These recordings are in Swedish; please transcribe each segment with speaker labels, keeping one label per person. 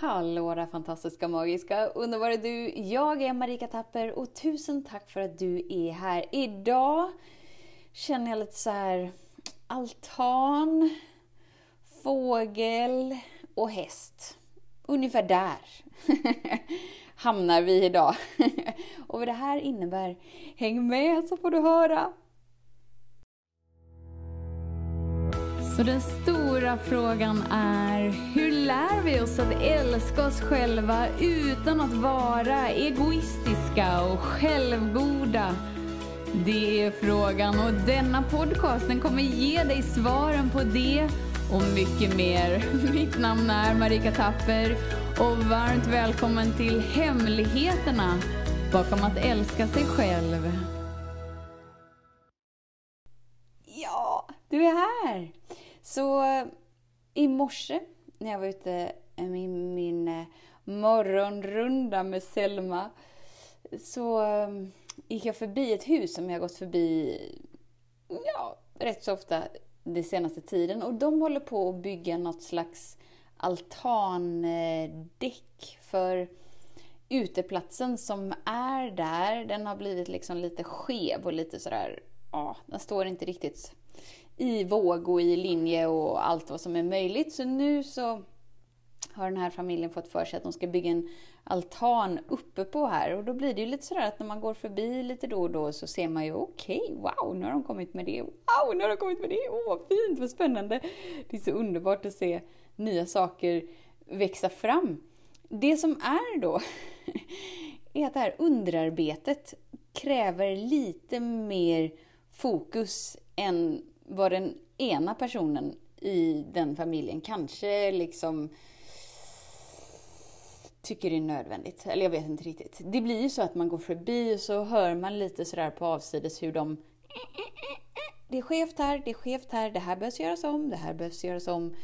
Speaker 1: Hallå där fantastiska, magiska, underbara du! Jag är Marika Tapper och tusen tack för att du är här. Idag känner jag lite så här altan, fågel och häst. Ungefär där hamnar vi idag. och vad det här innebär, häng med så får du höra! Så den stora frågan är, hur vi oss att älska oss själva utan att vara egoistiska och självgoda? Det är frågan och denna podcast den kommer ge dig svaren på det och mycket mer. Mitt namn är Marika Tapper och varmt välkommen till Hemligheterna bakom att älska sig själv. Ja, du är här! Så eh, i morse när jag var ute eh, med min eh, morgonrunda med Selma så ehm, gick jag förbi ett hus som jag gått förbi ja, rätt så ofta den senaste tiden och de håller på att bygga något slags altandäck för uteplatsen som är där. Den har blivit liksom lite skev och lite sådär, ja, den står inte riktigt i våg och i linje och allt vad som är möjligt. Så nu så har den här familjen fått för sig att de ska bygga en altan uppe på här och då blir det ju lite sådär att när man går förbi lite då och då så ser man ju okej, okay, wow, nu har de kommit med det, wow, nu har de kommit med det, åh vad fint, vad spännande. Det är så underbart att se nya saker växa fram. Det som är då är att det här underarbetet kräver lite mer fokus än vad den ena personen i den familjen kanske liksom tycker är nödvändigt. Eller jag vet inte riktigt. Det blir ju så att man går förbi och så hör man lite sådär på avsides hur de det är skevt här, det är skevt här, det här behövs göras om, det här behövs göras om.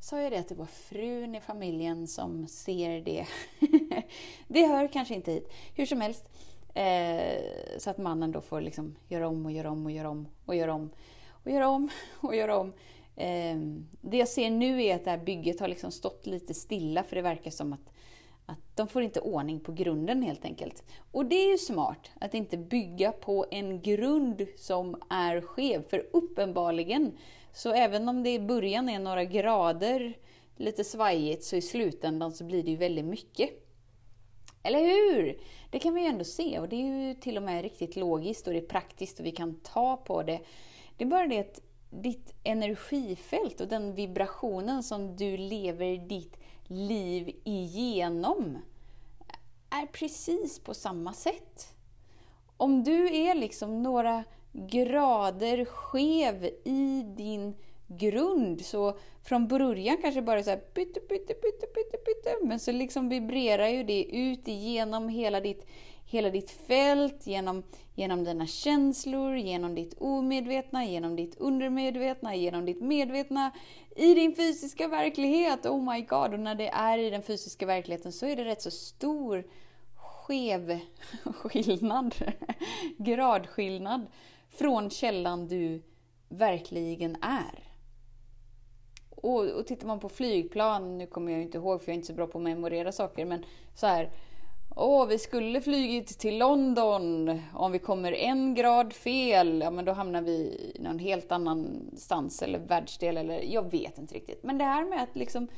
Speaker 1: Sa jag det att det var frun i familjen som ser det? det hör kanske inte hit. Hur som helst, eh, så att mannen då får liksom göra om och göra om och göra om och göra om och göra om och göra om. Ehm, det jag ser nu är att det här bygget har liksom stått lite stilla för det verkar som att, att de får inte ordning på grunden helt enkelt. Och det är ju smart att inte bygga på en grund som är skev, för uppenbarligen så även om det i början är några grader lite svajigt så i slutändan så blir det ju väldigt mycket. Eller hur? Det kan vi ju ändå se och det är ju till och med riktigt logiskt och det är praktiskt och vi kan ta på det. Det är bara det att ditt energifält och den vibrationen som du lever ditt liv igenom är precis på samma sätt. Om du är liksom några grader skev i din grund så från början kanske bara så här pytte, pytte, pytte, pytte, pytte, men så liksom vibrerar ju det ut igenom hela ditt hela ditt fält, genom, genom dina känslor, genom ditt omedvetna, genom ditt undermedvetna, genom ditt medvetna, i din fysiska verklighet. Oh my god! Och när det är i den fysiska verkligheten så är det rätt så stor skev skillnad, gradskillnad från källan du verkligen är. Och, och tittar man på flygplan, nu kommer jag inte ihåg för jag är inte så bra på att memorera saker, men så här Åh, vi skulle flugit till London. Om vi kommer en grad fel, ja men då hamnar vi i någon helt annanstans eller världsdel eller jag vet inte riktigt. Men det här med att liksom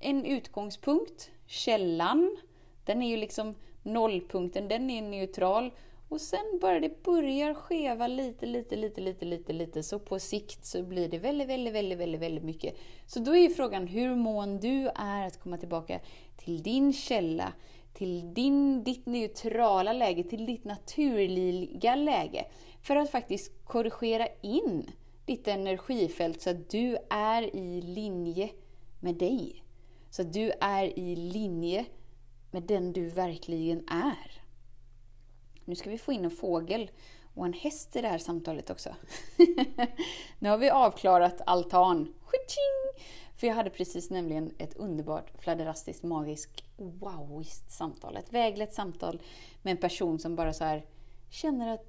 Speaker 1: en utgångspunkt, källan, den är ju liksom nollpunkten, den är neutral. Och sen bara det börjar skeva lite, lite, lite, lite, lite, lite, så på sikt så blir det väldigt, väldigt, väldigt, väldigt, väldigt mycket. Så då är ju frågan hur mån du är att komma tillbaka till din källa, till din, ditt neutrala läge, till ditt naturliga läge. För att faktiskt korrigera in ditt energifält så att du är i linje med dig. Så att du är i linje med den du verkligen är. Nu ska vi få in en fågel och en häst i det här samtalet också. nu har vi avklarat altan. För jag hade precis nämligen ett underbart, fladderastiskt, magiskt, wowist samtal. Ett väglett samtal med en person som bara så här känner att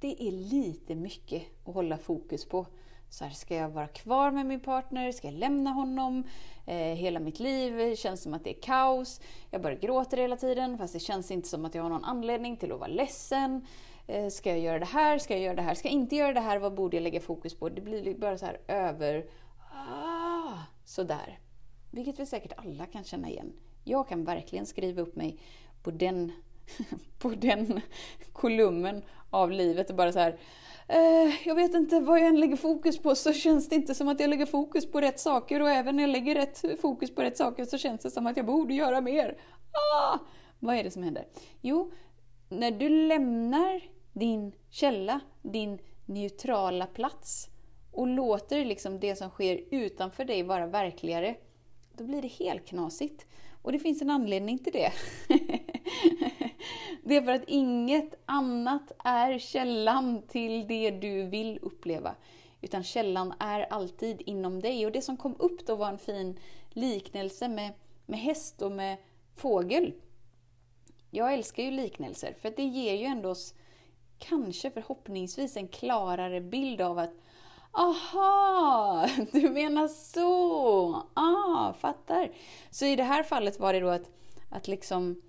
Speaker 1: det är lite mycket att hålla fokus på. Så här, ska jag vara kvar med min partner? Ska jag lämna honom? Eh, hela mitt liv känns som att det är kaos. Jag bara gråter hela tiden fast det känns inte som att jag har någon anledning till att vara ledsen. Eh, ska jag göra det här? Ska jag göra det här? Ska jag inte göra det här? Vad borde jag lägga fokus på? Det blir bara så här över... Ah, sådär. Vilket vi säkert alla kan känna igen. Jag kan verkligen skriva upp mig på den, på den kolumnen av livet och bara så här eh, jag vet inte vad jag än lägger fokus på så känns det inte som att jag lägger fokus på rätt saker och även när jag lägger rätt fokus på rätt saker så känns det som att jag borde göra mer. Ah! Vad är det som händer? Jo, när du lämnar din källa, din neutrala plats och låter liksom det som sker utanför dig vara verkligare, då blir det helt knasigt. Och det finns en anledning till det. det är för att inget annat är källan till det du vill uppleva. Utan källan är alltid inom dig. Och det som kom upp då var en fin liknelse med, med häst och med fågel. Jag älskar ju liknelser, för det ger ju ändå oss kanske förhoppningsvis en klarare bild av att Aha, du menar så! Ah, fattar. Så i det här fallet var det då att, att liksom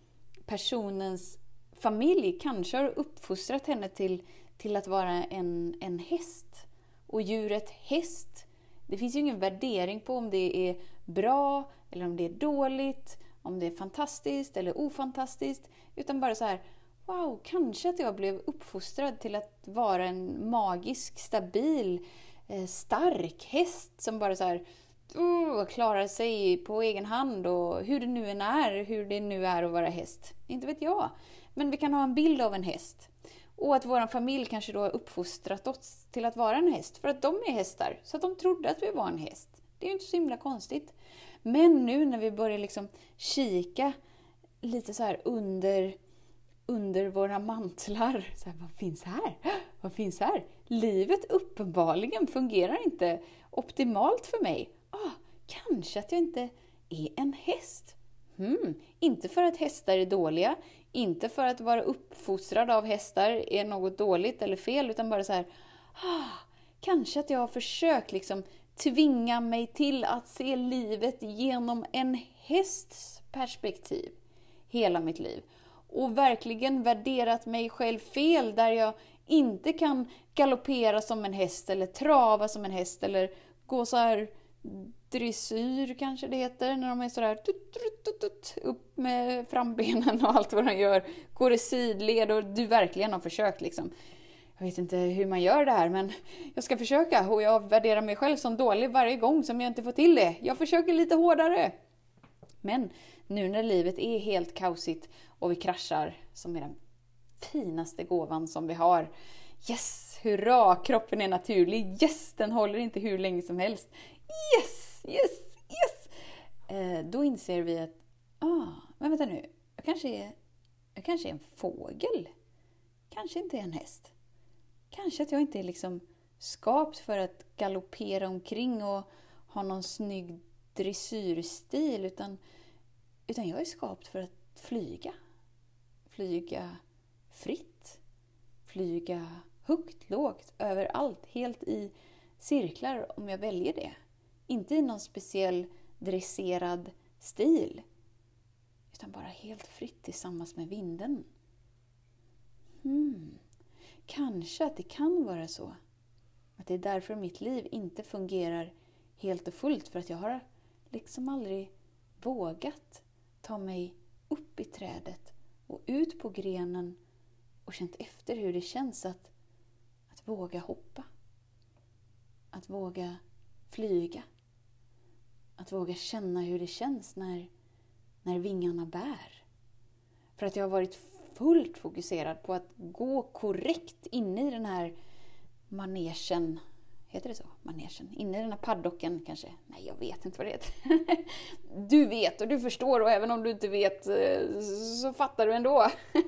Speaker 1: personens familj kanske har uppfostrat henne till, till att vara en, en häst. Och djuret häst, det finns ju ingen värdering på om det är bra eller om det är dåligt, om det är fantastiskt eller ofantastiskt. Utan bara så här, wow, kanske att jag blev uppfostrad till att vara en magisk, stabil, Eh, stark häst som bara så här, oh, klarar sig på egen hand och hur det nu än är, hur det nu är att vara häst. Inte vet jag. Men vi kan ha en bild av en häst. Och att vår familj kanske då har uppfostrat oss till att vara en häst, för att de är hästar. Så att de trodde att vi var en häst. Det är ju inte så himla konstigt. Men nu när vi börjar liksom kika lite så här under, under våra mantlar. Så här, vad finns här? Vad finns här? Livet uppenbarligen fungerar inte optimalt för mig. Ah, kanske att jag inte är en häst. Hmm, inte för att hästar är dåliga, inte för att vara uppfostrad av hästar är något dåligt eller fel, utan bara så här, ah, kanske att jag har försökt liksom tvinga mig till att se livet genom en hästs perspektiv hela mitt liv. Och verkligen värderat mig själv fel där jag inte kan galoppera som en häst eller trava som en häst eller gå så här dressyr kanske det heter, när de är sådär upp med frambenen och allt vad de gör. Går i sidled och du verkligen har försökt liksom. Jag vet inte hur man gör det här men jag ska försöka och jag värderar mig själv som dålig varje gång som jag inte får till det. Jag försöker lite hårdare. Men nu när livet är helt kaosigt och vi kraschar, som i den finaste gåvan som vi har. Yes! Hurra! Kroppen är naturlig. Yes! Den håller inte hur länge som helst. Yes! Yes! Yes! Eh, då inser vi att, ah, men vänta nu. Jag kanske är, jag kanske är en fågel. Kanske inte är en häst. Kanske att jag inte är liksom skapt för att galoppera omkring och ha någon snygg dressyrstil utan, utan jag är skapt för att flyga. Flyga fritt. Flyga högt, lågt, överallt, helt i cirklar om jag väljer det. Inte i någon speciell dresserad stil, utan bara helt fritt tillsammans med vinden. Hmm. Kanske att det kan vara så. Att det är därför mitt liv inte fungerar helt och fullt, för att jag har liksom aldrig vågat ta mig upp i trädet och ut på grenen och känt efter hur det känns att, att våga hoppa. Att våga flyga. Att våga känna hur det känns när, när vingarna bär. För att jag har varit fullt fokuserad på att gå korrekt inne i den här manegen. Heter det så? Manegen? Inne i den här paddocken kanske? Nej, jag vet inte vad det heter. Du vet och du förstår och även om du inte vet eh, så fattar du ändå.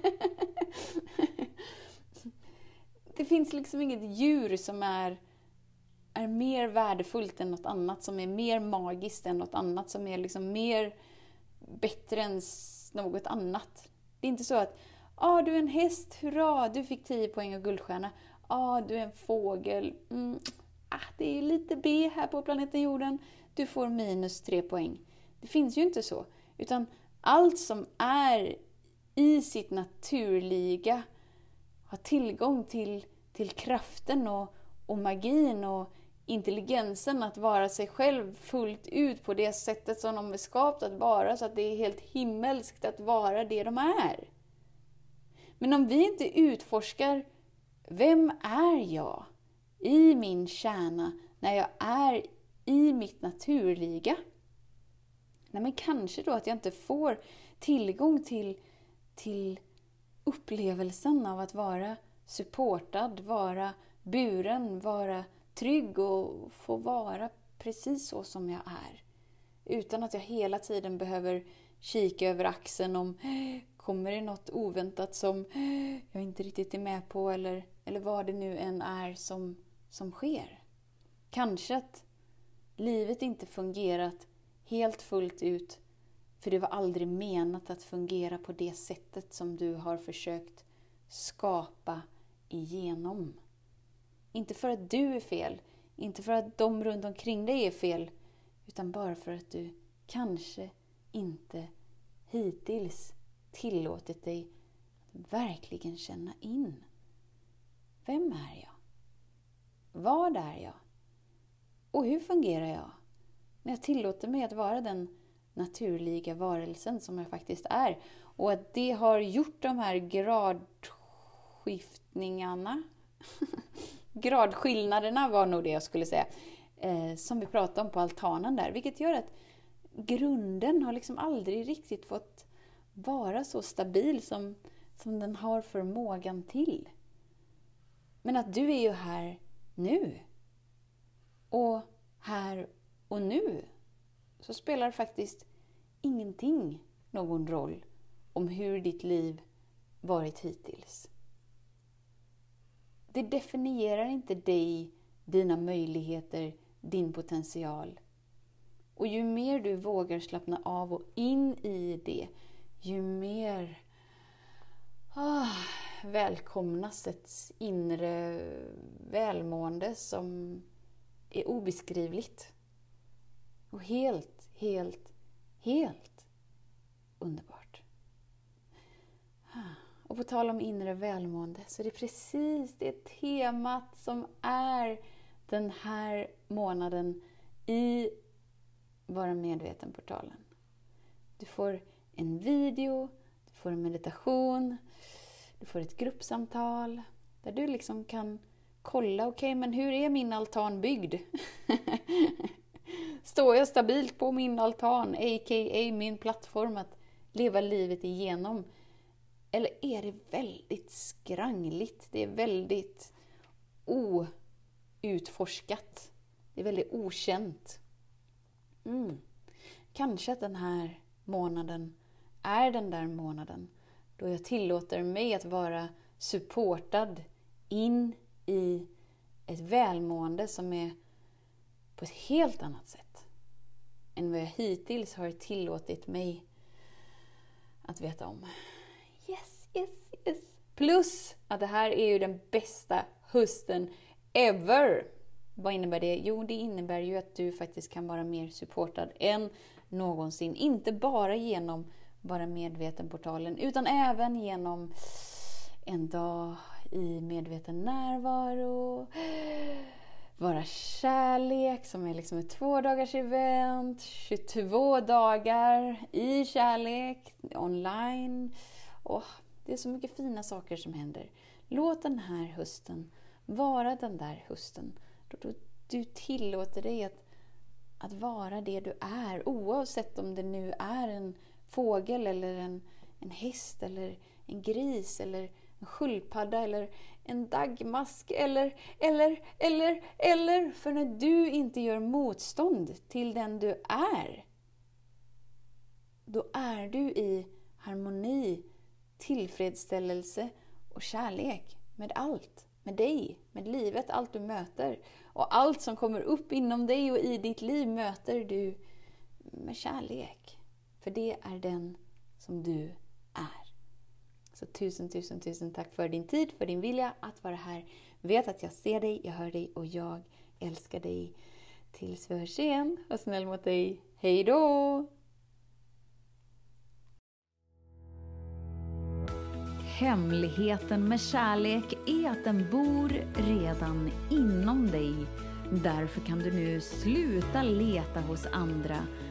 Speaker 1: Det finns liksom inget djur som är, är mer värdefullt än något annat, som är mer magiskt än något annat, som är liksom mer bättre än något annat. Det är inte så att ah, du är en häst, hurra, du fick 10 poäng och guldstjärna. Ah, du är en fågel, mm, ah, det är lite B här på planeten jorden, du får minus tre poäng. Det finns ju inte så. Utan allt som är i sitt naturliga har tillgång till, till kraften och, och magin och intelligensen att vara sig själv fullt ut på det sättet som de är skapta att vara, så att det är helt himmelskt att vara det de är. Men om vi inte utforskar vem är jag i min kärna när jag är i mitt naturliga? Nej, men kanske då att jag inte får tillgång till, till upplevelsen av att vara supportad, vara buren, vara trygg och få vara precis så som jag är. Utan att jag hela tiden behöver kika över axeln om kommer det något oväntat som jag inte riktigt är med på eller, eller vad det nu än är som, som sker. Kanske att livet inte fungerat helt fullt ut för det var aldrig menat att fungera på det sättet som du har försökt skapa igenom. Inte för att du är fel, inte för att de runt omkring dig är fel, utan bara för att du kanske inte hittills tillåtit dig att verkligen känna in. Vem är jag? Vad är jag? Och hur fungerar jag? När jag tillåter mig att vara den naturliga varelsen som jag faktiskt är. Och att det har gjort de här gradskiftningarna, gradskillnaderna var nog det jag skulle säga, eh, som vi pratade om på altanen där. Vilket gör att grunden har liksom aldrig riktigt fått vara så stabil som, som den har förmågan till. Men att du är ju här nu. Och här och nu så spelar faktiskt ingenting någon roll om hur ditt liv varit hittills. Det definierar inte dig, dina möjligheter, din potential. Och ju mer du vågar slappna av och in i det, ju mer ah, välkomnas ett inre välmående som är obeskrivligt. Och helt, helt, helt underbart. Och på tal om inre välmående så är det precis det temat som är den här månaden i Vara medveten-portalen. Du får en video, du får en meditation, du får ett gruppsamtal där du liksom kan kolla, okej okay, men hur är min altan byggd? Står jag stabilt på min altan, a.k.a. min plattform att leva livet igenom? Eller är det väldigt skrangligt? Det är väldigt outforskat. Det är väldigt okänt. Mm. Kanske att den här månaden är den där månaden då jag tillåter mig att vara supportad in i ett välmående som är på ett helt annat sätt än vad jag hittills har tillåtit mig att veta om. Yes, yes, yes! Plus att det här är ju den bästa hösten ever! Vad innebär det? Jo, det innebär ju att du faktiskt kan vara mer supportad än någonsin. Inte bara genom vara medveten-portalen, utan även genom en dag i medveten närvaro, Vara kärlek som är liksom ett två dagars event, 22 dagar i kärlek, online. Och det är så mycket fina saker som händer. Låt den här hösten vara den där hösten då du tillåter dig att, att vara det du är oavsett om det nu är en fågel eller en, en häst eller en gris eller en sköldpadda eller en dagmask eller, eller, eller, eller. För när du inte gör motstånd till den du är, då är du i harmoni, tillfredsställelse och kärlek med allt. Med dig, med livet, allt du möter. Och allt som kommer upp inom dig och i ditt liv möter du med kärlek. För det är den som du är. Så tusen, tusen, tusen tack för din tid, för din vilja att vara här. Vet att jag ser dig, jag hör dig och jag älskar dig. Tills vi hörs igen, var snäll mot dig. Hej då!
Speaker 2: Hemligheten med kärlek är att den bor redan inom dig. Därför kan du nu sluta leta hos andra.